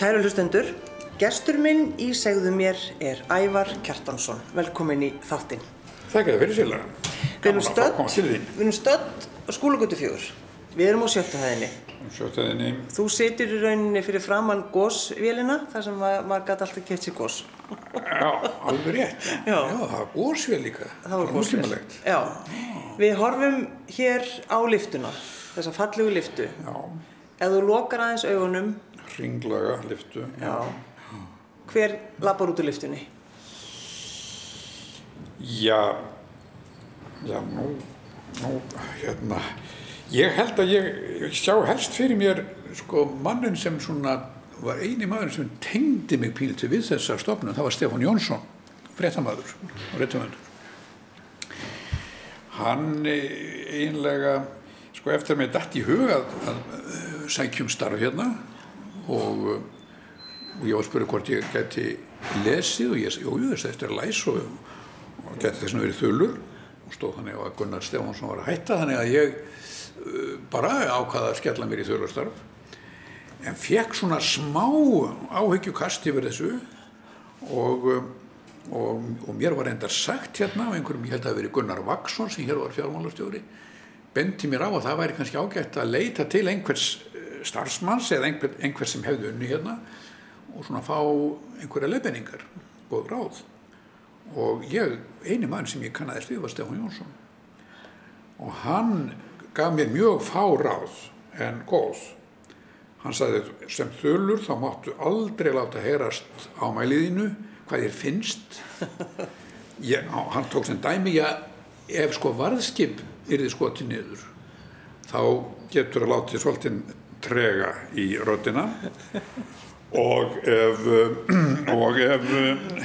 Kæru hlustendur, gestur minn í segðu mér er Ævar Kjartansson. Velkomin í þáttinn. Þakka þið fyrir sérlega. Við erum stödd, skólagötu fjögur. Við erum á sjötta hæðinni. Sjötaðinni. Þú situr í rauninni fyrir framann gósvélina, þar sem ma- maður gæti alltaf kett sér gós. Já, alveg rétt. Já. það var górsvél líka. Það var gósvél. Nútímalegt. Já. Við horfum hér á liftuna, þessa fallegu liftu. Já, Ef þú lokar aðeins augunum, ringlaga liftu. já. hver lappar út úr liftunni? Já, já, nú, nú, hérna, ég held að ég, ég sjá helst fyrir mér, sko, mannin sem svona, var eini maður sem tengdi mig pílti við þessa stofnun, það var Stefán Jónsson, fréttamaður og réttumöndur. Hann eh, einlega, sko, eftir að mér dætt í hug að, að eh, sækjum starf hérna og og ég var að spyrja hvort ég geti lesið og ég sagði, jú, þetta er læs og, geti þess að verið þullur og stóð þannig að Gunnar Stefánsson var að hætta þannig að ég uh, bara ákvaða að skella mér í þullurstarf en fekk svona smá áhyggjukast yfir þessu og, og, og mér var endar sagt hérna á einhverjum, ég held að það verið Gunnar Vaksson sem hér var fjármálastjóri bendi mér á að það væri kannski ágætt að leita til einhvers starfsmanns eða einhver, einhvers sem hefði unni hérna og svona fá einhverja leifinningar, góð ráð. Og ég, eini mann sem ég kannaðist við var Stefán Jónsson. Og hann gaf mér mjög fá ráð en góð. Hann sagði sem þulur þá máttu aldrei láta heyrast á mæliðinu hvað þér finnst. Ég, á, hann tók sem dæmi, já, ef sko varðskip yrði skotið niður, þá getur að láta svolítið trega í röddina. Og ef, og ef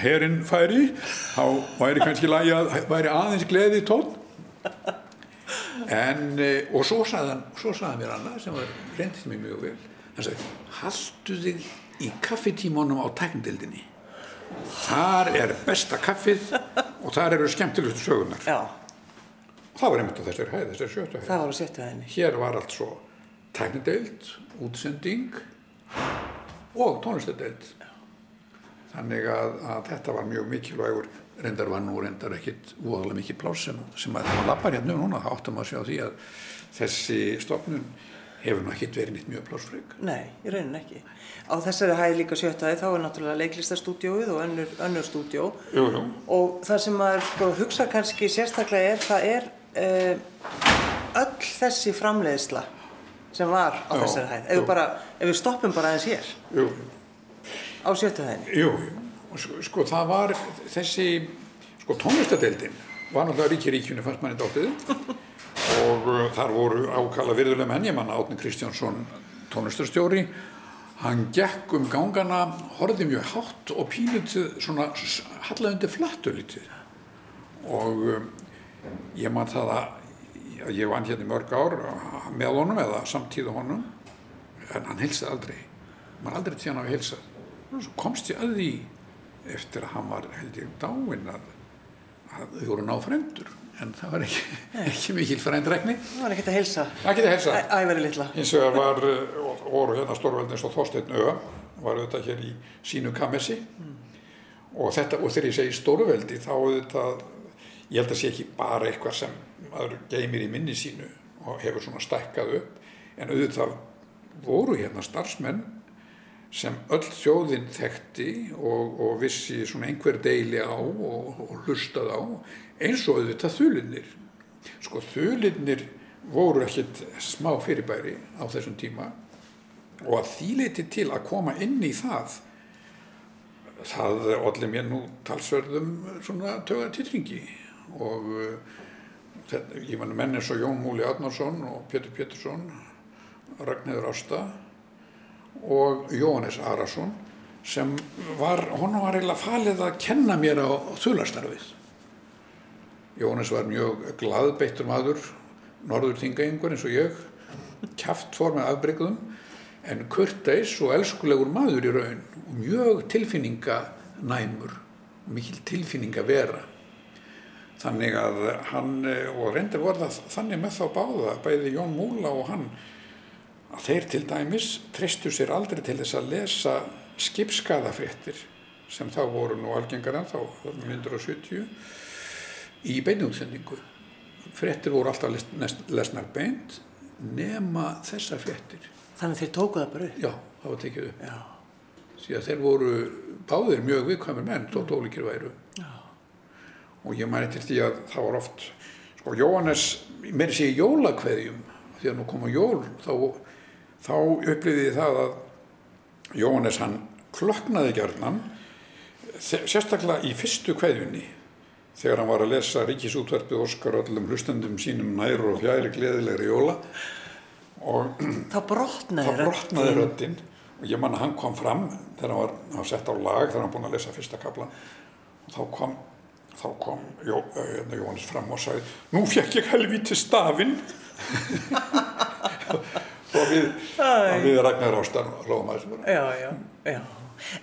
herinn færi þá væri kannski lagi að væri aðeins gleði tón en eh, og svo sagði hann svo sagði hann mér annað sem var reyndist mér mjög vel. Hann sagði haldu þig í kaffitímanum á tækndildinni þar er besta kaffið og þar eru skemmtilegustu sögunar Já, það var einmitt á þessari hæð, þessari sjötu hæð. Hér var allt svo tæknideild, útsending og tónlistadeild þannig að, að þetta var mjög mikilvægur reyndar var nú reyndar ekkit úðalega mikið pláss sem, sem að það var lappar hérna um núna þá áttum að sjá því að þessi stofnun hefur nú ekkit verið nýtt mjög plássfrögg Nei, í rauninni ekki. Á þessari hæð líka sjöttaði þá er náttúrulega leiklistarstúdjóið og önnur, önnur stúdjó Jú, jú. og það sem maður sko, hugsa kannski sérstaklega er það er uh, öll þessi framleiðsla sem var á þessari hæð. Ef jú. bara, ef við stoppum bara aðeins hér Jú, á sjöttahæðinni. jú, og sko, sko það var þessi, sko tónlistadeildin var náttúrulega ríki ríkjunni fannst manni dóttið og uh, þar voru ákala virðulega menn, ég manna Átni Kristjánsson tónlistarstjóri hann gekk um gangana horfði mjög hátt og pínutið svona hallaði undir flattu lítið og um, ég man það að ég vann hérna í mörg ár með honum eða samtíða honum en hann heilsaði aldrei. Maður aldrei hann hafi heilsað svo komst ég að því eftir að hann var held ég dáinn að, að þau voru náfrændur en það var ekki, ekki mikil frændrækni. Það var ekkert að heilsa. það geti heilsað Æ- Ævari litla. hins vegar var uh, og- voru hérna stórveldin svo Þorsteinn Öga var auðvitað hér í sínu kamessi og þetta og þegar ég segi stórveldi þá auðvitað ég held að sé ekki bara eitthvað sem maður geymir í minni sínu og hefur svona stækkað upp. En auðvitað voru hérna starfsmenn sem öll þjóðin þekkti og, og vissi svona einhver deili á og, og hlustað á eins og auðvitað þulinnir sko þulinnir voru ekkit smá fyrirbæri á þessum tíma. Og að þýleiti til að koma inn í það það allir mér nú talsverðum svona töga titringi og ég man menn eins og Jón Múli Adnarsson og Pétur Pétursson Ragnhildur Ásta og Jóhannes Arason sem var, honum var eiginlega falið að kenna mér á þulastarfið. Jóhannes var mjög glaðbeittur maður norður þingaengur eins og ég kjaft fór með afbreykuðum en kurteis og elskulegur maður í raun og mjög tilfinninganæmur mikil tilfinning að vera þannig að hann eh, og reyndar voru það þannig með þá báða bæði Jón Múla og hann að þeir til dæmis treystu sér aldrei til þess að lesa skipskaðafréttir sem þá voru nú algengar en þá, myndur á 70, í beinútsendingu. Fréttir voru alltaf lesnar beint nema þessar fréttir. Þannig þeir tóku það bara upp. Já, það var tekið upp. Já. Því að þeir voru báðir mjög viðkvæmur menn, þótt ólíkir væru. Og ég mæni til því að það var oft, sko, Jóhannes, mér sé í jólakveðjum, því að nú koma jól, þá, þá upplýði ég það að Jóhannes hann klöknaði gjarnan, þe- sérstaklega í fyrstu kveðjunni, þegar hann var að lesa Ríkisútvarpið Óskar öllum hlustendum sínum nær og fjæri gleðilegri jóla. Og Það brotnaði röddinn og ég man að hann kom fram þegar hann var, hann var sett á lag þegar hann var búinn að lesa fyrsta kaplan og þá kom þá kom Jó, uh, hérna Jóhannes fram og sagði nú fekk ég helvíti stafinn. Og við, við Ragnar Ástar að.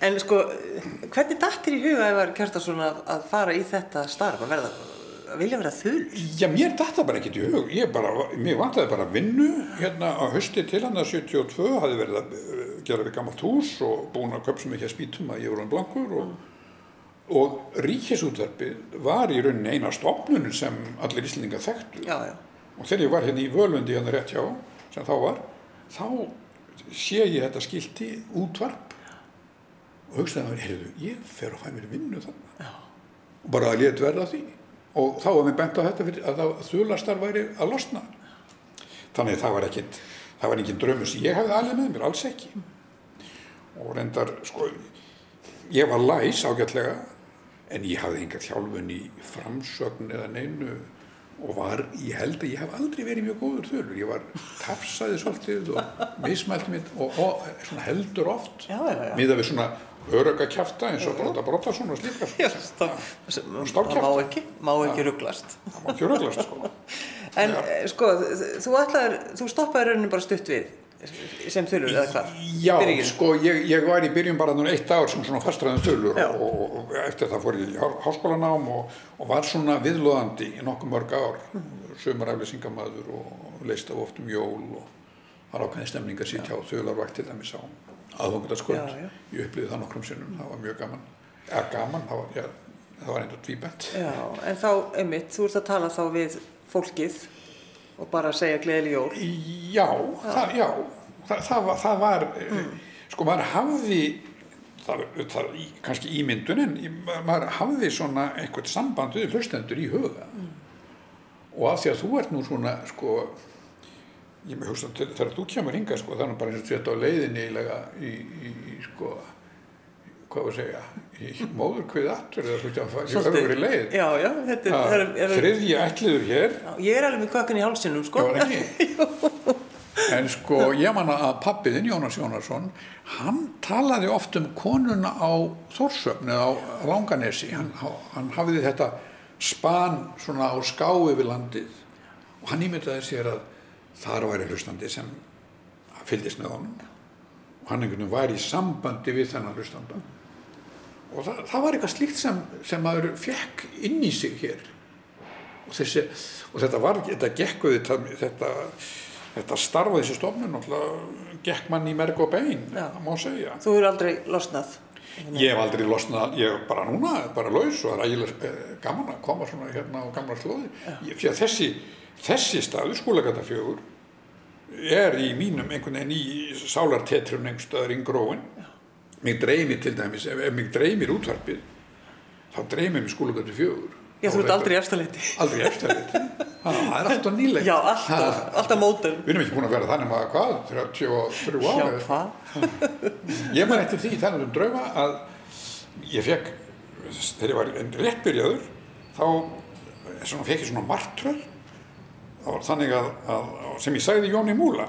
En sko, hvernig dattir í huga ef var Kjartason að, að fara í þetta starf, að verða, að vilja vera þull? Já, mér datt það bara ekkert í hug, ég bara, mér vantaði bara vinnu hérna á hösti til hann að 72, hafði verið að uh, gera við gammalt hús og búin að köpsa mikið að spýtum að ég voru hann blankur og, og ríkisútverfið var í rauninni eina stofnunum sem allir íslendingar þekktu. Já, já. og þegar ég var hérna í Völundi hérna rétt hjá, sem þá var, þá sé ég þetta skilti útvarp. Og hugsaði að heyrðu, ég fer að fæ mér vinnu þannig og bara að létt verða því. Og þá var mér bent á þetta fyrir að það þulastar væri að losna. Þannig að það var ekkit það var engin drömmu sem ég hefði alveg með mér, alls ekki. Og reyndar sko ég var læs ágætlega en ég hafði enga þjálfun í framsögn eða neinu og var, ég held að ég hef aldrei verið mjög góður þölur, ég var tafsaði svolítið og mismælti mitt og, og svona heldur oft miða við svona öröka kjafta eins og Bróta Brótason og slíka sko. það, má ekki, má ekki rugglast. það var ekki röglast sko. En eh, sko, þú ætlaðir, þú stoppaði rauninu bara stutt við sem þulur eða hvað? Já, sko, ég, ég var í byrjun bara núna eitt ár sem svona fastraðum þulur Já. og, og, eftir það fór ég í há- háskólanám og, og var svona viðlóðandi í nokkuð mörg ár, sömuraflýsingamaður og leist af oft um jól og var ákveðin stemning að sitja á þularvakt til dæmis á já. Ég upplýði það nokkrum sinnum, það var mjög gaman. Eða gaman, það var, já, það var einnig tvíbent. Já, en þá, einmitt, þú ert að tala þá við fólkið og bara segja gleðileg jól. Já, það, já, það, það var, það var sko maður hafði, það, kannski ímyndun en maður hafði svona eitthvað samband við hlustendur í huga. Og af því að þú ert nú svona, sko, ég með hugsa þegar þú kemur hingað, sko, nú bara eins og þetta á leiðinni eiginlega í, í, í, sko, hvað var að segja, í móðurkvið aftur eða veist, það er öfri leið. Já, já, þetta er, er, er, Þriðji ætliður hér Já, ég er alveg með kvökun í hálsinum, sko. Já, var ekki? En sko, ég man að pappiðinn, Jónas Jónasson, hann talaði oft um konuna á Þórsöfn eða á Langanesi. Hann, hann hafði þetta span svona á ská yfir landið og hann ímyndaði sér að þar væri hlustandi sem fylgdist með honum og hann einhvern veginn var í sambandi við þennan hlustanda og það, það var eitthvað slíkt sem, sem maður fekk inn í sig hér og, þessi, og þetta var, þetta gekk við þetta, þetta, starfa þessi stofnun gekk mann í merg og bein. Þú eru aldrei losnað. Ég hef aldrei losnað, ég er bara núna, bara laus og það er ægilega eh, gaman að koma svona hérna á gamla slóði. Ég, því að þessi, þessi staðu, skólagata fjögur, er í mínum einhvern veginn í sálartetrun einhverstaðar í gróin. Mig dreymir til dæmis, ef, ef mig dreymir útvarpið, þá dreymir mig skólagata fjögur. Já, þú ert er aldrei í eftirleiti. Aldrei eftirleitt. Það er alltaf nýlegt. Já, alltaf, alltaf mótel. Við erum ekki búin að vera þannig maður hvað, 33 Já, ára. hvað? Ég man eftir því, þannig um drauma, að ég fekk, þegar ég var rétt byrjaður, þá svona, fekk ég svona martröð. Þannig að, að, sem ég sagði Jóni Múla.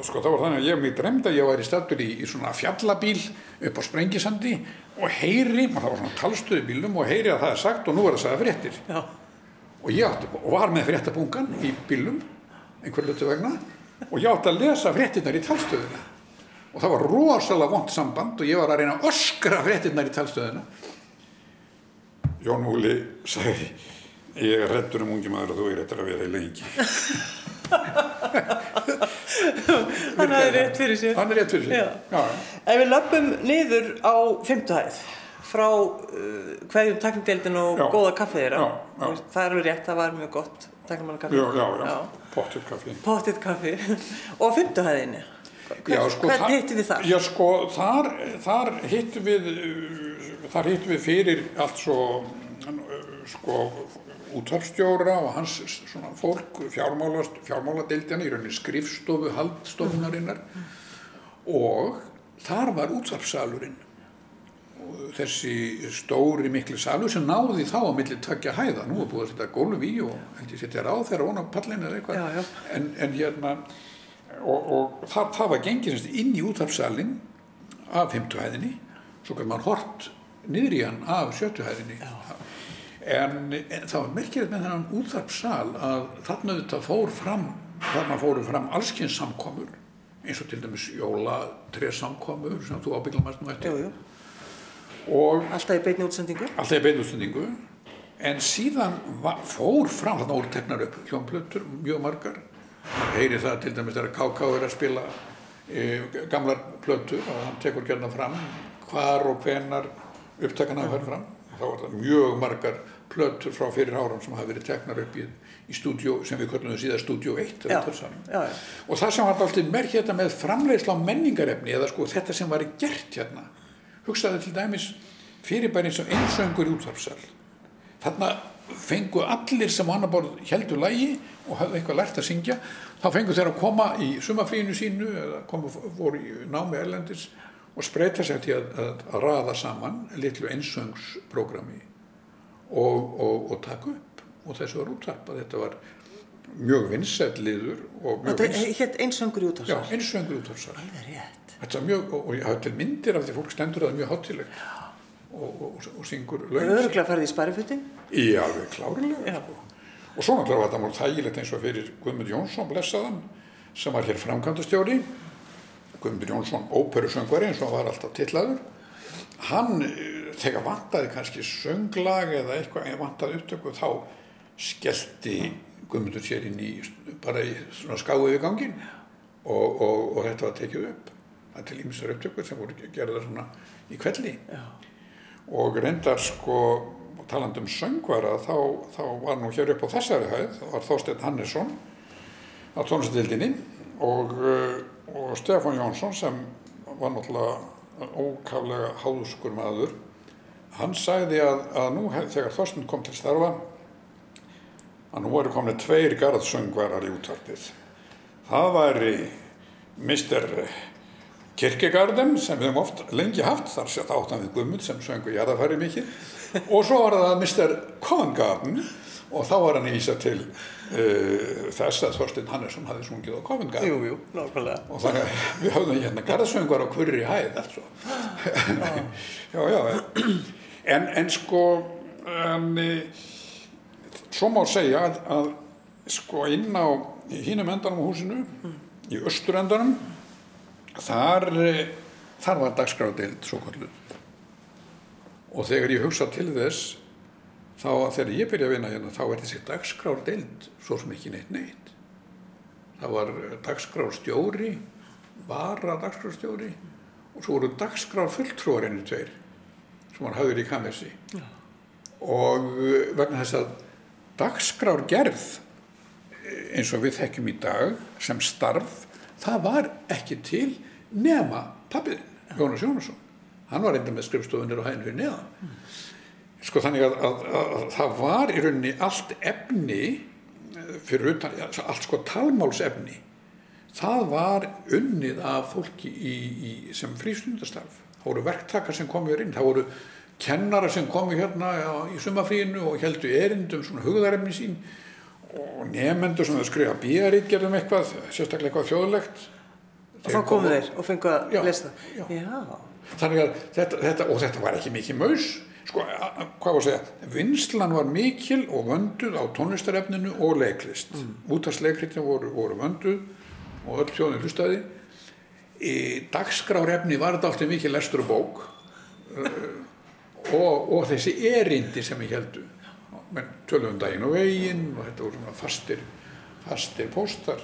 Sko, það var þannig að ég mig dremd að ég væri stættur í, í svona fjallabíl upp á Sprengisandi og heyri, og það var svona talstöðu bílum og heyri að það er sagt og nú er það sagði fréttir. Já, og ég átti, og var með fréttabungan í bílum, einhver lutu vegna og ég átti að lesa fréttinnar í talstöðuna og það var rosalega vond samband og ég var að reyna að öskra fréttinnar í talstöðuna Jón Múli sagði ég er reddur um ungi maður og þú er reddur að vera í lengi það er Hann hafði rétt fyrir sér. Hann er rétt fyrir sér. Já. Já. Ef við löpum niður á fimmtuhæð frá uh, hverjum taknindeldin og Já. góða kaffið þeirra. Það er alveg rétt, það var mjög gott taknumanna kaffi. Já, já, já, pottur kaffi. Pottið kaffi. og sko, Hvern þar- hittum við þar? Já, sko, þar, þar hittum við, uh, þar hittum við fyrir allt svo, uh, sko, útvarpstjóra og hans svona fólk, fjármála, fjármáladeildina, í rauninni skrifstofu, haldstofunarinnar og þar var útvarpsalurinn. Og þessi stóri mikli salur sem náði þá á milli tvekja hæða, nú er búið að setja gólf í og held ég setja ráð þeirra vona pallin eða eitthvað, Já, já. En, en hérna og, og það, það var gengið inn í útvarpsalinn af fimmtuhæðinni svo kann maður hort niður í hann af sjöttuhæðinni en, en það var merkilegt með þennan útvarpsal að þarna þetta fór fram þarna fóru fram allskins samkomur eins og til dæmis jóla samkomur sem þú ábyggla mæst nú eftir Jú, jú. og Alltaf í beinni útsendingu. alltaf í beinústendingu en síðan va- fór fram þarna voru teknar upp hljómplötur mjög margar maður heyri það til dæmis þegar KK er að spila e, gamlar plötur og hann tekur gerna fram hvar og hvenar upptakana að fara fram þá var það mjög margar plötur frá fyrir árum sem hafa verið teknar upp í, í stúdíó sem við köllum síðan stúdíó 1 Já, já. Og það sem var alltaf merkja þetta með framleiðsla á menningarefni eða sko þetta sem var gert hérna. Hugsaði til dæmis fyrirbæri eins og einsöngur í útvarpsal. Þarna fengu allir sem á annar borð heldur lægi og hafðu eitthvað lært að syngja. Þá fengu þeir að koma í sumafríinu sínu eða komu, voru í námi erlendis og spreita sér til að, að, að raða saman litlu einsöngsprógrami og, og, og taka upp. Og þessu var útvarpað. Þetta var mjög vinsætt liður og mjög Þetta hétt einsöngur í Já, útvarpsal. einsöngur er rétt. Þetta er mjög, og, ég hafa til myndir af því fólk stendur að það er mjög hátilegt og, og, og, og syngur Það er lögin. öruglega farið í spærifutin. Já, alveg klárlega. Já. Sko. Og svo náttúrulega var þetta mjög þægilegt eins og fyrir Guðmund Jónsson, blessaðan, sem var hér framkvæmdastjóri. Guðmund Jónsson, óperusöngvari eins og hann var alltaf tillaður. Hann, eh, þegar vantaði kannski sönglag eða eitthvað, eða vantaði upptöku, þá skellti Guðmundur sér inn í, bara í svona skáu yfir gangin og, og, og þetta var tekið upp. Það til ímsar upptökur sem voru gerðar svona í kvelli Já. og reyndar sko talandi um söngvara þá, þá var nú hér upp á þessari hæð það var Þorsteinn Hannesson á tónlistildinni og, uh, og Stefán Jónsson sem var náttúrulega ókaflega háðskur maður hann sagði að, að nú þegar Þorsteinn kom til starfa að nú voru komni tveir garðsöngvarar í útvarpið það væri Mr. Kirkegarden sem við höfum oft lengi haft þar sé það áttan við Guðmund sem söngu jarðafæri mikið og svo var það Mr. Covent Garden og þá var hann í vísa til uh, þess að Þorsteinn Hannesson hafði sungið á Covent Jú, jú, nákvæmlega. og þannig að við höfðum hérna garðsöngar á hverri hæð alls já, já en, en sko en, eh, svo má segja að, að sko inn á hínum endanum á húsinu í östur endanum þar þar var dagskráðdeild svo kalluð og þegar ég hugsa til þess þá að þegar ég byrja að vinna hérna þá er þessi dagskráðdeild svo sem ekki neitt neitt. Það var dagskrárstjóri vara dagskrárstjóri og svo voru dagskrár fulltrúar henni tveir sem var hafður í kamersi. Já. og uh, vegna þess að dagskrárgerð eh, eins og við þekkjum í dag sem starf það var ekki til nema pappið Jónas Jónasson. Hann var reynda með skrifstofunir og hæðin fyrir neðan sko þannig að, að, að, að það var í rauninni allt efni eh, fyrir utan, allt sko talmálsefni það var unnið af fólki í, í, sem frístundastarf það voru verktakar sem komu hér inn það voru kennara sem komu hérna í sumafríinu og heldu erindum svona hugðarefni sín og nefendur sem skrifa bíarit gerðum eitthvað, sérstaklega eitthvað þjóðlegt Og þá komu þeir og fengu að lesa já. Já. þannig að þetta, þetta, og þetta var ekki mikið maus sko, hvað var að segja? Vinslan var mikil og vönduð á tónlistarefninu og leiklist. Mm. útarsleikritin voru, voru vönduð og öll þjóðin hlustaði. Í dagskrárefni var þetta alltaf mikið lestur bók. Uh, og, og þessi erindi sem ég heldu tölum um daginn og veginn og þetta voru svona fastir fastir póstar.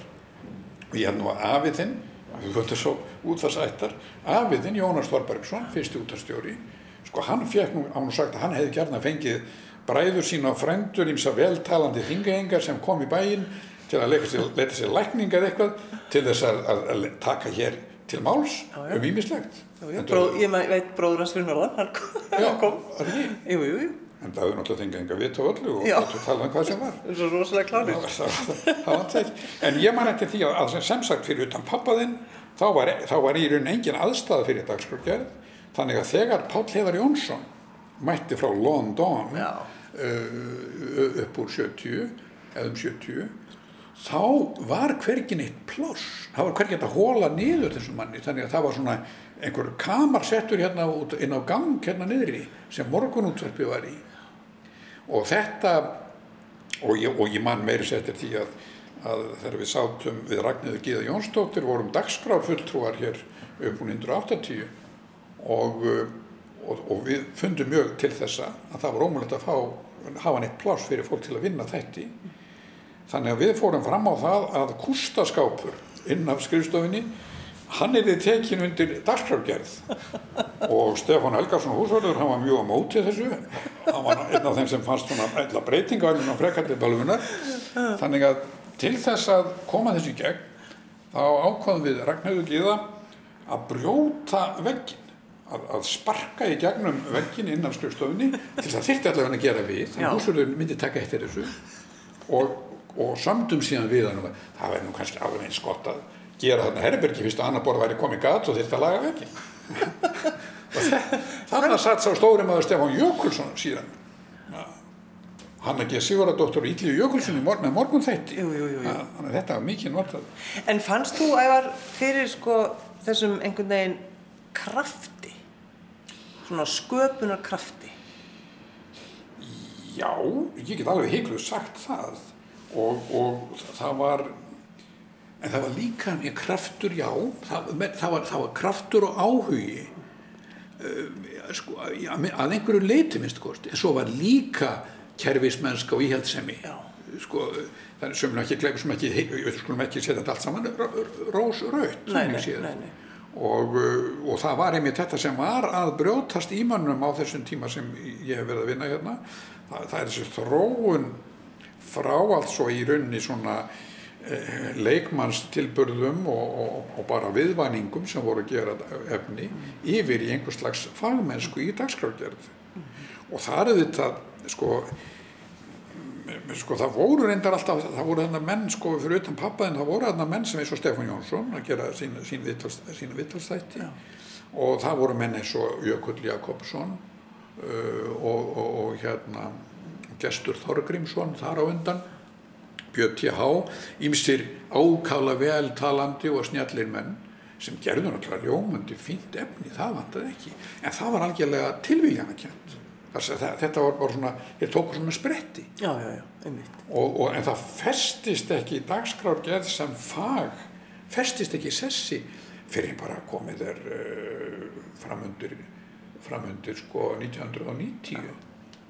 Og ég held nú að afið þinn Þú veit þessu útvarsættar, afiðinn Jónas Þorbergsson, fyrsti útvarstjóri, sko hann fekk nú, án og sagt að hann hefði gerna fengið bræður sína og frændur ímsa veltalandi þingahengar sem kom í bæinn til að leita sér, leita sér lækninga eða eitthvað til þess að, að, að taka hér til máls Já, já. um ímislegt. Ég veit bróður hans fyrir norðan, hann kom. Það ekki? Jú, jú, jú, En það hefur náttúrulega þingahengar vitt á öllu og Já. gátu talað um hvað sem var. það er svo rosalega klárið. það, það, það það ekki. En ég man eftir því að, að sem- sagt fyrir utan pappaðinn, þá var, þá var í raun engin aðstæða fyrir dagskrárgerð, þannig að þegar Páll Heiðar Jónsson mætti frá London Já. uh, upp úr 70, eða um 70, þá var hvergin eitt pláss, það var hvergin að hóla niður þessum manni, þannig að það var svona einhver kamar settur hérna út, inn á gang hérna niðri sem morgunútverfi var í. Og þetta og ég, og ég man meiri settir því að, að þegar við sátum við Ragnhildur Gíða Jónsdóttir vorum dagskrárfulltrúar hér upp úr 1980 og, uh, og, og við fundum mjög til þessa að það var ómulegt að fá hafa neitt pláss fyrir fólk til að vinna þætti. Þannig að við fórum fram á það að kústaskápur inn af skrifstofinni hann er þið tekin undir dagskrárgerð. Og Stefán Helgarsson húsvörður hann var mjög á móti þessu. Hann var einn af þeim sem fannst eitthvað breytinga á frekandi balvunar þannig að til þess að koma þessu í gegn þá ákvaðum við Ragnhildur Gíða að brjóta veggin að, að sparka í gegnum veggin inn af skrifstofunni til þess að þyrfti allavega að gera við þannig að húsvörður myndi taka eftir þessu og, og samdum síðan við hann að það verður nú kannski alveg eins gott að gera þarna herbergi fyrst að annar borð væri komið gat og þyrfti að laga veggin Þannig að satt sá stóri maður Stefán Jökulsson síðan. Ja. Hanna G. Sigurðardóttur og Ítlíu Jökulsson í mor með morgun þætti. Að þetta var mikið notað. En fannst þú, Ævar, fyrir sko þessum einhvern veginn krafti, svona sköpunar krafti? Já, ég get alveg heikluð sagt það og, og það var, en það var líka mjög kraftur, já, það, það, var, það var kraftur og áhugi uh, sko, að einhverju leiti minnst kosti, en svo var líka kerfismennska og íhaldsemi. Já. Sko, það er sem ekki gleymur sem ekki, við skulum ekki setja þetta allt saman rós raut, nei, nei, nei. Og, uh, og það var einmitt þetta sem var að brjótast í mannum á þessum tíma sem ég hef verið að vinna hérna. Það, það er þessi þróun frá allt svo í rauninni svona eh, leikmannstilburðum og, og, og bara viðvæningum sem voru að gera efni yfir í einhvers slags fagmennsku í dagskrárgerð. Og það er þetta sko sko það voru reyndar alltaf, það voru þarna menn sko fyrir utan pappa en það voru þarna menn sem eins og Stefán Jónsson að gera sín, sín viðtalstætti Já. og það voru menn eins og Jökull Jakobsson uh, og, og, og hérna Gestur Þorgrímsson þar á undan Björn T.H. Ímsir ákala vel talandi og snjallir menn sem gerðu náttúrulega ljómandi fínt efni, það vantaði ekki en það var algjörlega tilvíljanakjönd þetta var bara svona, þeir tóku svona spretti Já, já, já, einmitt. og, og, en það festist ekki dagskrárgerð sem fag festist ekki í sessi fyrir bara komið er uh, framundir framundir sko 1990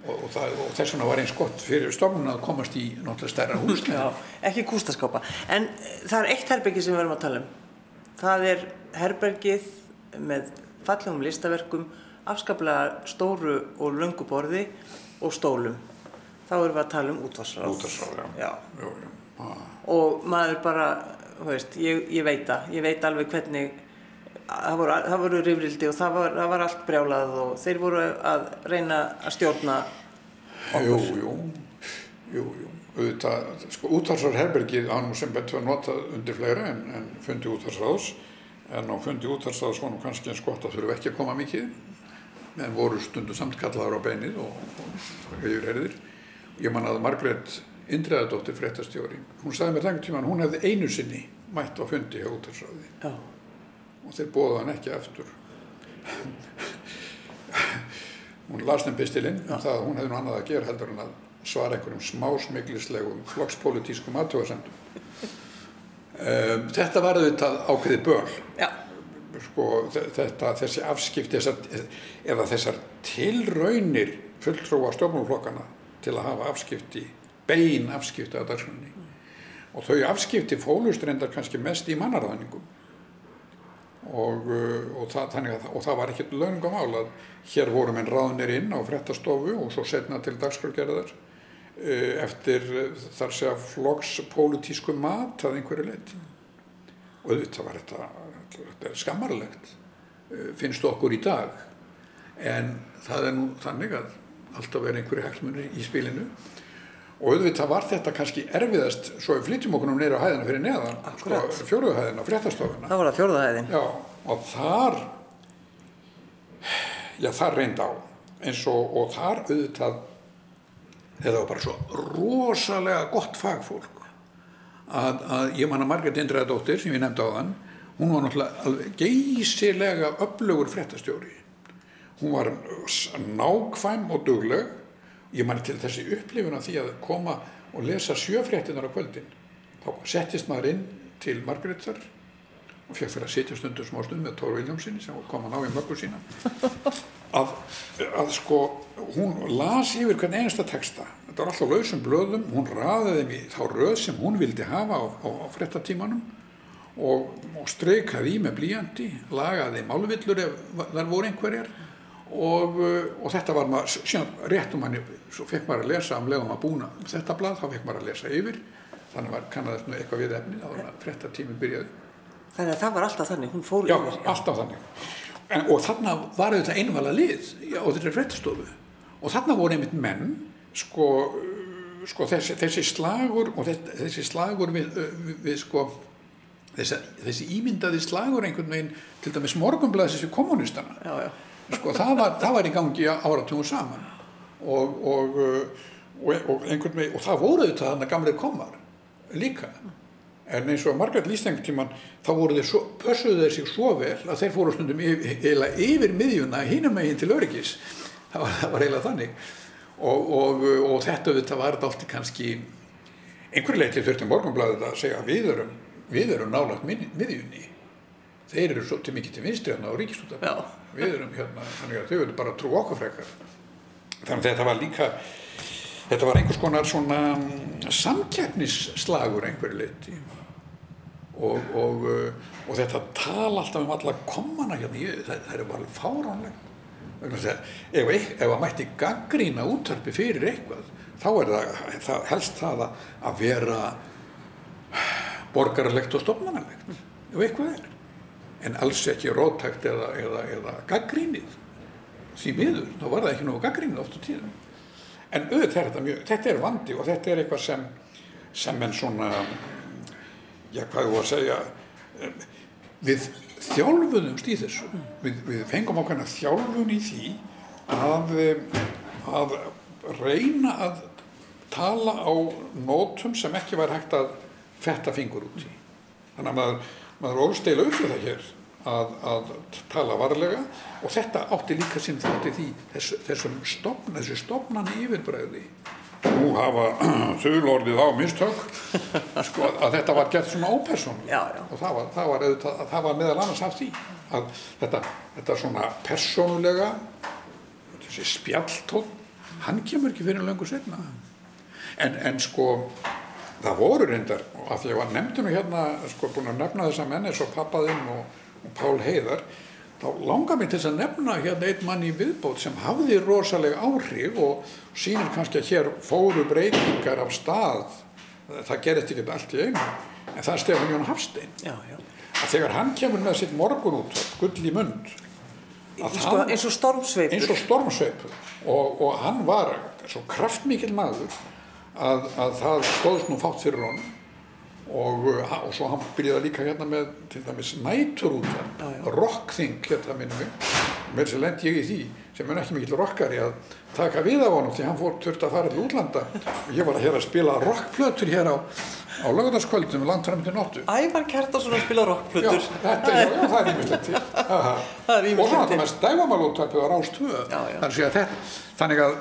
og, og, það, og þess vegna var eins gott fyrir stofnun að komast í náttúrulega stærra húslega ekki kústaskápa. En eh, það er eitt herbergi sem við erum að tala um. Það er herbergið með fallegum listaverkum, afskaplega stóru og löngu borði og stólum. Þá erum við að tala um útvarsráð. útarsráð, já. Já. Jú, jú. Ah. Og maður bara, þú veist, ég, ég veit það. Ég veit alveg hvernig það voru, það voru rifrildi og það var, það var allt brjálað og þeir voru að reyna að stjórna Jú, jú, jú, jú. Auðvitað, sko, útvarsarherbergið hann sem betur að nota undir fleira en, en fundi útvarsráðs en á fundi útvarsráðs var nú kannski eins gott að þurfa ekki að koma mikið en voru stundu samt kallaður á beinið og, hefur herðir. Ég man að Margrét Indriðadóttir fréttastjóri, hún sagði mér þannig tíma hún hefði einu sinni mætt á fundi hjá útvarsráði Já, og þeir bóða hann ekki aftur. hún las þeim pistilinn um það að hún hefði nú annað að gera heldur en að svara einhverjum smásmiglislegum flokkspolítískum aðtöðasendum. Um, þetta var auðvitað ákveði já, sko, þe- þetta, þessi afskipti, þessar, eða þessar tilraunir fulltrúa stjórnmálflokkana til að hafa afskipti, bein afskipti af dagskrunni. Og þau afskipti fólust reyndar kannski mest í mannarðaningum og, uh, og, það, að, og það var ekkert launungumál að hér voru menn ráðnir inn á frettastofu og svo setna til dagskrárgerðar. uh, eftir uh, þar segja flokkspólitísku mat að einhverju leitt og auðvitað var þetta, þetta skammarlegt uh, finnst okkur í dag. En það er nú þannig að alltaf er einhverju hagsmunni í spilinu. Og auðvitað var þetta kannski erfiðast svo við flytjum okkur nú neyra á hæðina fyrir neðan sko, Akkurat. fjóruðuhæðina, fréttastofuna. Það var það fjórðahæðin. já, og þar já, þar reynd á. Eins og, og þar auðvitað þetta var bara svo rosalega gott fagfólk að, að ég man að Margrét Indræðadóttir sem ég nefndi á þann hún var náttúrulega geysilega öflugur fréttastjóri. Hún var nákvæm og dugleg. Ég man til þessi upplifun af því að koma og lesa sjöfréttinar á kvöldin. Þá settist maður inn til Margrétar og fekk fyrir að sitja stundu smá stund með Tóru Viljámsinni sem kom að ná í möggu sína að, að sko hún las yfir hvern einasta texta þetta var alltaf lausum blöðum hún raðaði þeim í þá röð sem hún vildi hafa á, á, á frettatímanum og, og streikaði í með blíjandi lagaði málvillur ef þar voru einhverjar og, og þetta var maður síðan réttum hann svo fekk maður að lesa um legum að búna þetta blað, þá fekk maður að lesa yfir þannig var kannaðist með eitthvað við efni þá var það frettatími byrjaði Þannig að það var alltaf þannig, hún fór Já, yfir. alltaf þannig. En, og þarna var auðvitað einvala lið á þeirri fréttastofu. Og þarna voru einmitt menn sko, sko þessi, þessi slagur og þessi, þessi slagur við, við, við sko þessi, þessi ímyndaði slagur einhvern veginn til dæmis morgunblæðis þessi kommunistana Já, já. sko það var, það var í gangi áratugum saman. Og, og, og, og einhvern veginn og það voru þetta þannig að gamlega komar líka en eins og Margaret lýst einhvern tíman þá voru þeir svo, pössuðu þeir sig svo vel að þeir fóru stundum yfir, yfir, yfir miðjuna hínum megin til öryggis. Það var, var eiginlega þannig. Og, og, og þetta þetta var alltaf kannski einhverju leiti þurfti morgunblæðið að segja við erum, við erum nálagt miðjunni. Þeir eru svo til mikið til vinstri hérna á ríkistúta við erum hérna, þannig að þau verður bara að trú okkur frekar. Þannig að þetta var líka þetta var einhvers konar svona mm, samkeppnisslagur einhverju leiti og, og, uh, og þetta tala alltaf um alla komana hérna, ég, það, það er bara fáránlegt. Ef, ef að mætti gaggrína útvarpi fyrir eitthvað þá er það, það helst það að, vera borgaralegt og stofnanalegt ef eitthvað er. En alls ekki róttækt eða, eða, eða gaggrínið því miður, þá var það ekki nógu gaggrínið oft á tíðum en auðvitað er þetta mjög, þetta er vandi og þetta er eitthvað sem sem en svona já hvað þú að segja við þjálfuðumst í þessu. Við, við fengum ákveðna þjálfun í því að, að reyna að tala á nótum sem ekki var hægt að fetta fingur út í. Þannig að maður, maður ósteila upp fyrir það hér að, að tala varlega og þetta átti líka sinn þátti því þess, þessum stofn, þessu stofnan yfirbræði nú hafa þulorðið á mistök sko, að þetta var gert svona já. og það var, það, var, auðvitað, það var meðal annars af því að þetta, þetta svona persónulega þessi spjalltón hann kemur ekki fyrir löngu setna en, en sko það voru reyndar og að því að ég var nefndinu hérna sko búin að nefna þessa menn eins og pappaðinn og Pál Heiðar þá langar mér til þess að nefna hérna einn mann í viðbót sem hafði rosalega áhrif og sýnir kannski að hér fóru breytingar af stað það gerist ekki allt í einu en það er Stefán Jón Hafstein Já, já. að þegar hann kemur með sitt morgun út gull í mund Sko, eins og stormsveipur. eins og stormsveipur og, og hann var svo kraftmikill maður að, að það stóðst nú fátt fyrir honum og, uh, og svo hann byrjaði líka hérna með til dæmis nætur út Já, já. rockþing hérna minnum við með þess að lendi ég í því sem er ekki mikill rockari að taka við af honum því hann fór þurfti að fara til útlanda og ég var að hér að spila rockplötur hér á, á lögðarskvöldum langt fram til nóttu Ævar Kjartason að spila Já, rockplötur. þetta, já, já, það er ýmislegt Og svona til. með stæfamálúttarpið á Rás 2. Já, já. Þannig að,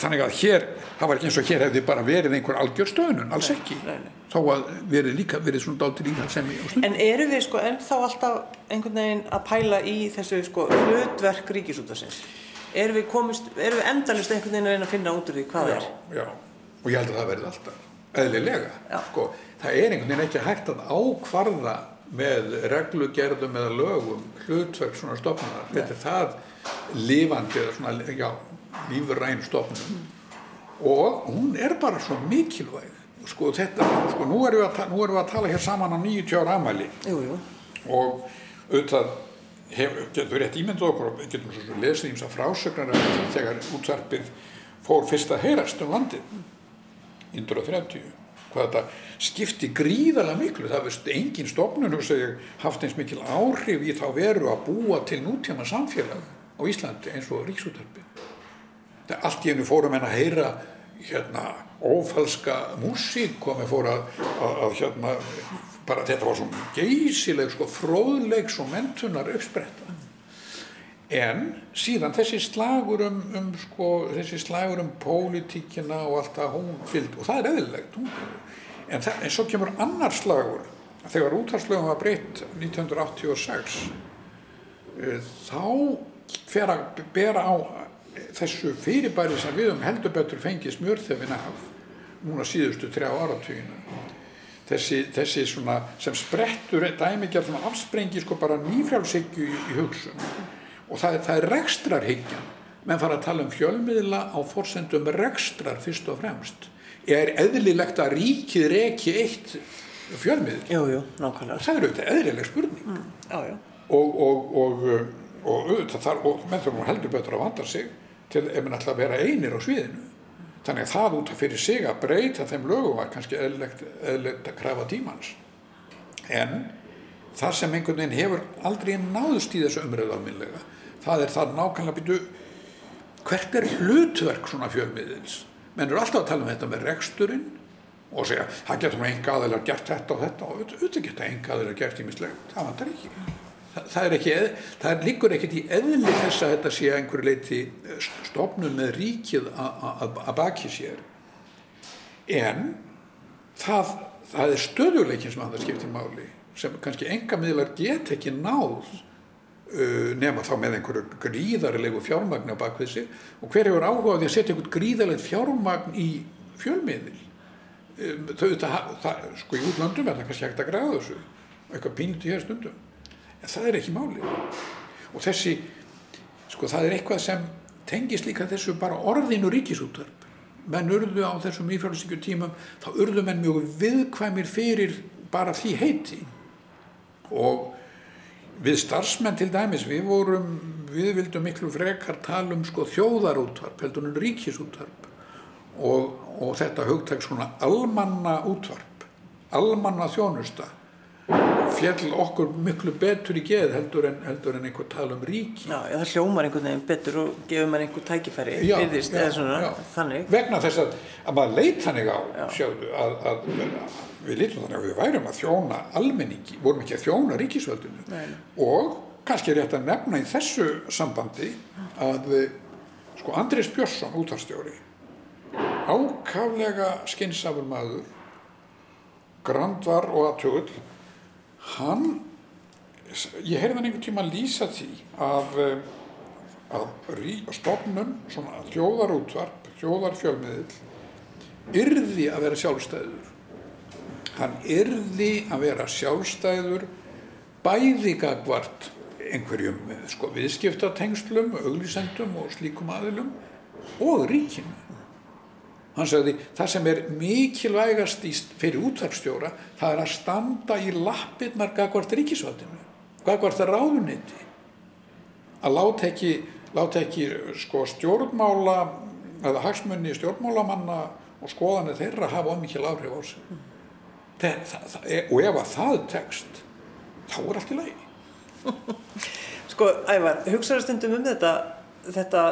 þannig, að, hér, það var ekki eins og hér hefði bara verið einhver algjör stöðnun, alls ekki. nei, nei. Þó að verið líka verið svona dálítið líka sem í. En eru við sko ennþá alltaf einhvern veginn að pæla í þessu sko hlutverk ríkisútasins? Eru við komist, eru við endalist einhvern veginn að reyna að finna út úr því hvað já, er? já, og ég held að það verði alltaf eðlilega. Sko, það er einhvern veginn ekki hægt að ákvarða með reglugerðum eða lögum hlutverk svona stofnunar þetta er það lifandi eða svona já, lífræn stofnun. Og hún er bara svo mikilvæg. Sko þetta, sko nú erum við að, erum við að tala hér saman á 90 ára amæli Jú, jú. og auðvitað hef, getur rétt ímyndað okkur og getum svo lesið ímsa frásögnar þegar útvarpið fór fyrst að heyrast um landið 1930 hvað þetta skipti gríðarlega miklu. Það veist engin stofnun haft eins mikil áhrif í þá veru að búa til nútíma samfélag á Íslandi eins og ríksútarpið það allt í hennu fórum en að heyra hérna ófalska músík komið fór að, hérna bara þetta var svo geysileg sko fróðleiks og mentunar uppspretta en síðan þessi slagur um, um sko, þessi slagur um pólitíkina og allt það hún fylgd og það er eðlilegt en, það, en svo kemur annar slagur þegar útvarslögum var breytt 1986 eh, þá fer að bera á þessu fyrirbæri sem við um heldur betur fengið smjörþefin af núna síðustu þrjá áratugina þessi, þessi svona sem sprettur dæmikjar svona afsprengi sko bara nýfrjálshyggju í, í hugsun og það er, það er rekstrarhyggjan menn fara að tala um fjölmiðla á forsendum rekstrar fyrst og fremst er eðlilegt að ríkið reki eitt fjölmiðl Jú, jú, nákvæmlega. það er auðvitað eðlileg spurning Mm. Já, já. og, og, og, og og menn þurfum heldur betur að vanda sig til ef mann ætla að vera einir á sviðinu. Þannig að það út af fyrir sig að breyta þeim lögum var kannski eðlilegt að krafa tímans. En það sem einhvern veginn hefur aldrei náðust í þessu umröðu alminlega það er það nákvæmlega býtu hvert er hlutverk svona fjölmiðils? Menn eru alltaf að tala um þetta með reksturinn og segja, það getur nú enga aðeinar gert þetta og þetta? Og auðvitað geta enga aðeinar gert ímislegt, það vantar ekki það, er ekki, það liggur ekkert í eðli þess að þetta sé að einhverju leiti stofnum með ríkið að baki sér. En það, það er stöðuleikin sem að það skiptir máli sem kannski enga miðlar get ekki náð uh, nema þá með einhverju gríðarlegu fjármagn á bakvið sig. Og hver hefur áhuga á því að setja einhvern gríðarlegt fjármagn í fjölmiðil? Um, þau, það, það, sko í útlöndum er það kannski hægt að græða þessu. Eitthvað pínlítið hér stundum en það er ekki máli og þessi, sko það er eitthvað sem tengist líka þessu bara orðinu ríkisútvarp. Menn urðu á þessum ífjörðsíkju tímum þá urðu menn mjög viðkvæmir fyrir bara því heiti. Og við starfsmenn til dæmis við vorum, við vildum miklu frekar tala um sko þjóðarútvarp heldur en ríkisútvarp. Og, og þetta hugtak svona almanna útvarp almanna þjónusta fjall okkur miklu betur í geð heldur en, heldur en einhver tala um ríki. Já, það hljómar einhvern veginn betur og gefur maður einhver tækifæri, Já, virðist, já, svona, vegna þess að, að maður leit þannig á Já. sjáðu, að, að, við lítum þannig að við værum að þjóna almenningi, vorum ekki að þjóna ríkisvöldinu. Nei, og kannski er rétt að nefna í þessu sambandi að eh, sko Andrés Björnsson, útvarstjóri ákaflega skynsafur maður grandvar og aðtögull hann ég heyrði hann einhvern tíma lýsa því að eh, að stofnun svona þjóðarútvarp, þjóðarfjölmiðil yrði að vera sjálfstæður. Hann yrði að vera sjálfstæður bæði gagvart einhverjum sko, viðskiptatengslum, auglýsendum og slíkum aðilum og ríkinu hann sagði það sem er mikilvægast fyrir útvarpstjóra það er að standa í lappirnar gagvart ríkisvaldinu gagvart ráðuniti að láta ekki, láta ekki sko, stjórnmála eða hagsmunni stjórnmálamanna og skoðanir þeirra hafa ómikil áhrif á sig. Það, það, er- og ef að það tekst þá er allt í lagi. Sko, Ævar, hugsaðu stundum um þetta, þetta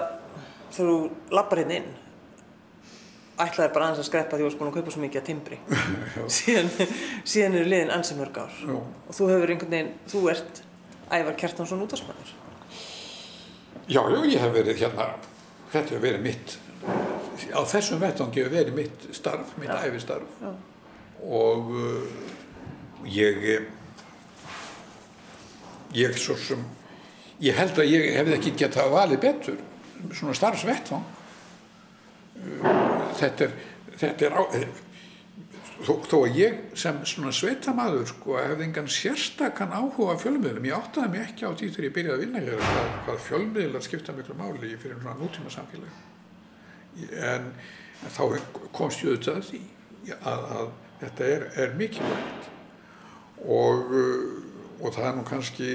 þegar þú lappar hérna inn, ætlaði bara aðeins að skreppa því þú varst búin að kaupa svo mikið að timbri. síðan, síðan eru liðin ansi mörg ár. Já. Og þú hefur einhvern veginn, þú ert Ævar Kjartansson útvarsmaður. já, já, ég hef verið hérna þetta hefur verið mitt á þessum vettvangi hefur verið mitt starf mitt æfistarf og uh, ég ég svo sem ég held að ég hefði ekki getað valið betur svona starfsvettvang þetta er þetta er á, þó, þó að ég sem svona sveitamaður sko hefði engan sérstakann áhuga fjölmiðlum, ég áttaði mig ekki á því þegar ég byrjaði að vinna hér hvað, hvað fjölmiðlar skipta miklu máli fyrir svona nútíma samfélag en, en þá komst ég auðvitað að því að, að þetta er, er mikilvægt. Og, og það er nú kannski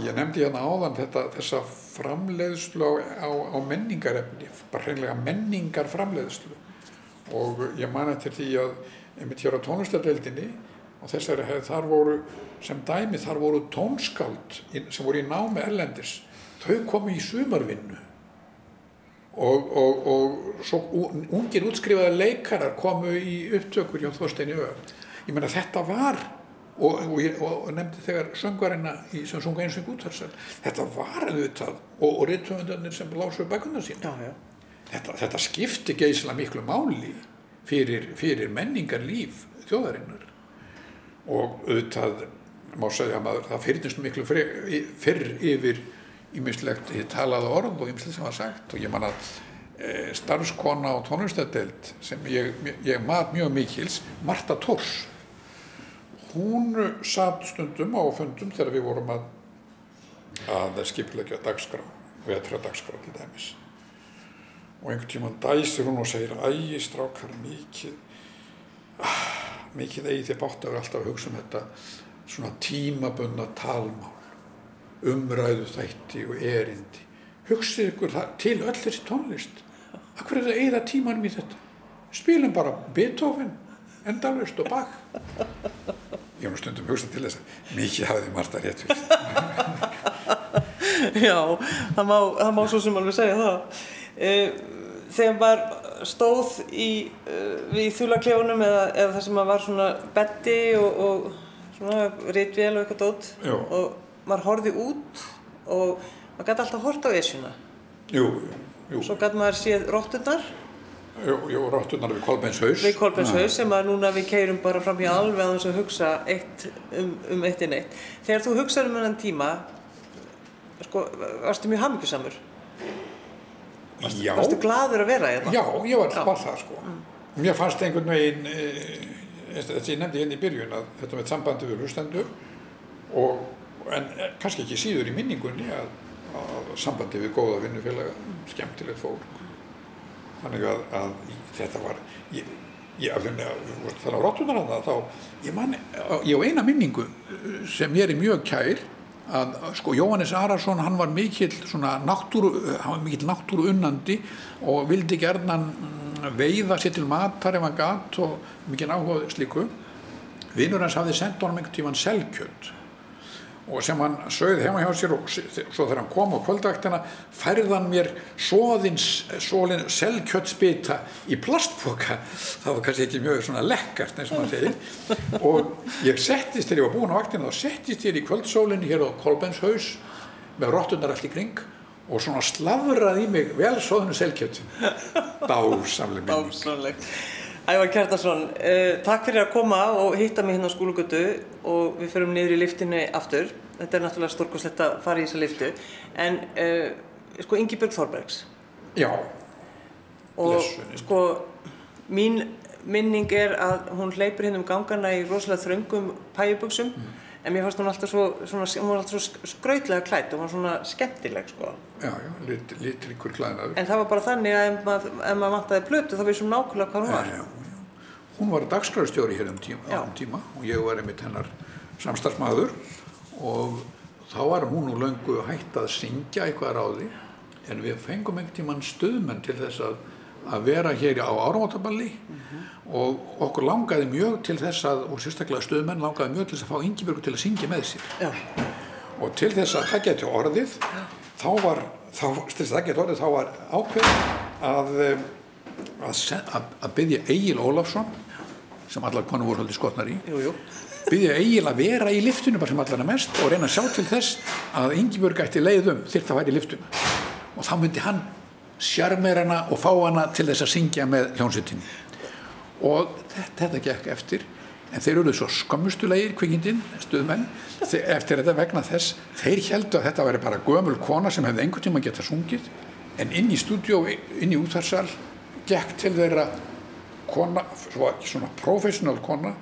ég nefndi hérna áðan þetta, þessa framleiðslu á, á, á menningarefni, bara hreinlega menningar framleiðslu og ég man eftir því að einmitt hér á tónlistadeildinni og þessari hefð þar voru sem dæmi þar voru tónskáld sem voru í námi erlendis. Þau komu í sumarvinnu. Og, og, og svo ungir útskrifaði leikarar komu í upptökur hjá Þorstein Öð ég menna þetta var og, og nefndi þegar söngvarina í, sem sunga einsving útvarsal þetta var auðvitað og rittöfundarnir sem lásu bækuna sín Já, já. Þetta, þetta skipti geysla miklu máli fyrir, fyrir menningar líf þjóðarinnar. Og auðvitað má segja að maður, það fyrirnist miklu fyrr yfir ímislegt talað orð og ímislegt sem var sagt og ég man að e, starfskona á tónlistadelt sem ég, ég mat mjög mikils, Marta Tors hún satt stundum á fundum þegar við vorum að að skipleggja dagskrá vetra dagskrá til dæmis. Og einhvern tíman dæsir hún og segir ægi strákar mikið ah, mikið eigi þið bátt að vera alltaf að hugsa um þetta svona tímabunna talmál umræðu þætti og erindi. Hugsið ykkur það, til öll þessi tónlist. Akkur er það eigða tímanum í þetta? Spilum bara Beethoven endalust og bak. Ég var stundum hugsað til þess að mikið hafiði Marta rétt Já, það má, það má svo sem alveg segja það. Eh, þegar maður stóð í, eh, við þúlaklefunum eða, eða það sem maður var svona betti og, og svona rítvél og eitthvað dótt Já. og maður horfið út og maður gæti alltaf hort á esjuna. Jú, jú. Svo gæti maður séð rótturnar Jú, rótturnar við Kolbeinshaus Við Kolbeinshaus sem að núna við keirum bara fram hjá alveg að þess að hugsa eitt, um, um eitt inn eitt Þegar þú hugsaður um hennan tíma sko, varstu mjög hafmyggjusamur Varstu, Já. varstu gladur að vera í þetta? Já, ég var, var það sko. Mér fannst einhvern veginn, e, þess að ég nefndi hérna í byrjun að þetta með sambandi við hlustendur og, en eh, kannski ekki síður í minningunni að, að sambandi við góða vinnufélaga, skemmtilegt fólk. Þannig að, að þetta var, ég, ég, því að róttunar að það, þá, ég man, ég á eina minningu sem ég er mjög kær, að sko Jóhannes Arason hann var mikill svona náttúru hann var mikill náttúru unnandi og vildi gerðan veiða sér til matar ef hann gatt og mikill áhuga slíku. Vinnur hans hafði sendt honum einhvern tíman selkjöld og sem hann sögði heima hjá sér og svo þegar hann kom á kvöldvaktina færðan mér svolinn selkjöldspita í plastboka það var kannski ekki mjög svona lekkart eins og maður segir. Og ég settist þegar ég var búinn á vaktina þá settist ég í kvöldsólinni hér á Kolbenshaus með rottunar allt í kring og svona slafraði í mig vel svoðinu selkjöld dásamlega minning. Ævar Kjartason, uh, takk fyrir að koma og hitta mig hérna á skólugötu og við förum niður í liftinu aftur. Þetta er náttúrulega stórkoslegt að fara í þessa liftu. En uh, sko Ingi Björg Þorbergs já, og Blessunin. sko mín minning er að hún hleypur hérna um gangana í rosalega þröngum pæjubuxum en mér fannst hún alltaf svo, svona, hún alltaf svo skrautlega klætt og hún var svona skemmtileg sko. já, já, lit, litrikur klæðnaður. En það var bara þannig að ef maður, maður vantaði plötu þá vissum nákvæmlega hvað hún var. Já, já, já. Hún var dagskrárstjóri hér um tíma, á um tíma og ég var einmitt hennar samstarfsmaður. Og þá var hún nú löngu hætt að syngja eitthvað ráði en við fengum einhvern tíman stuðmenn til þess að, að vera hér á áramótaballi og okkur langaði mjög til þess að, og sérstaklega stuðmenn langaði mjög til þess að fá Ingibjörgu til að syngja með sér. Já, og til þess að það geti orðið þá var, þá, til að það orðið þá var ákveð að um, að, se- að, að byggja Egil Ólafsson sem allar konur voru svolítið skotnar í jú, jú. byggja Egil að vera í liftinu bara sem allar mest og reyna að sjá til þess að Ingibjörg ætti leiðum þyrft að væri í liftinu og þá myndi hann sjarmer hana og fá hana til þess að syngja með hljónsettinni og þetta, þetta gekk eftir. En þeir eru svo skammustulegir kvikindinn stuðmenn. Eftir þetta vegna þess þeir heldu að þetta veri bara gömul kona sem hefði einhvern tíma geta sungið. En inn í stúdjó, inn í útvarsal gekk til þeirra kona, svona professional kona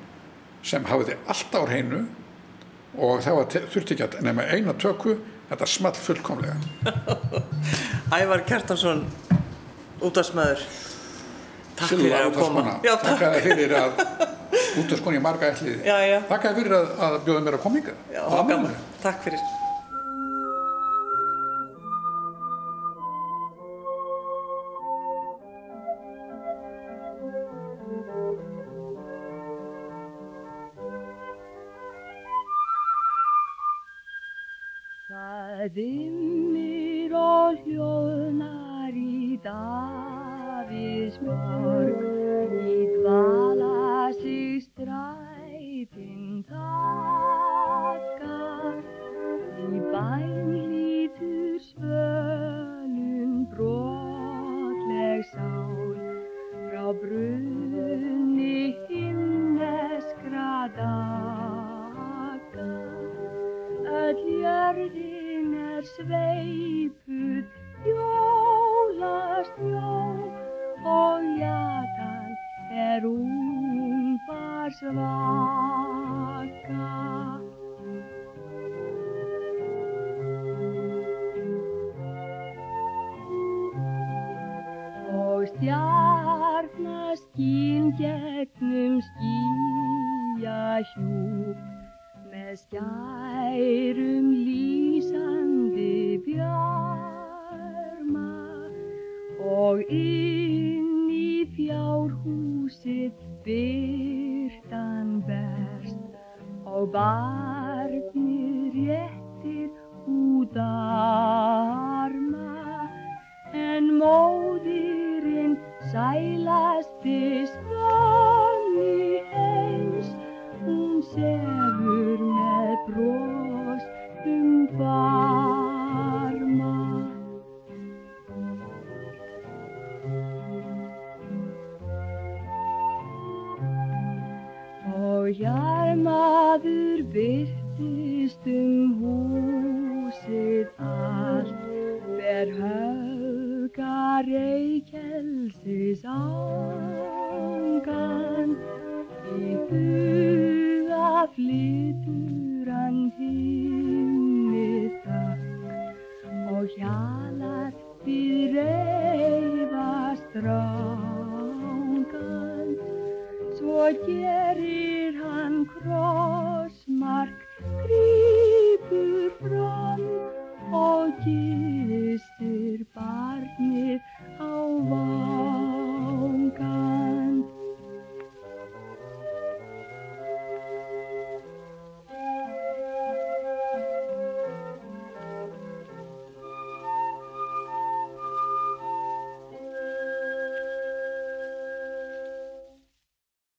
sem hafði alltaf á hreinu. Og það var þurfti ekki að nefna eina tökku þetta small fullkomlega. Ævar Kertansson útvarsmaður Takk fyrir að koma. Já, Takk. fyrir að út og skoni marga ætlið. Takk fyrir að, að bjóða mér að koma yngar Takk fyrir. Það er Tchau.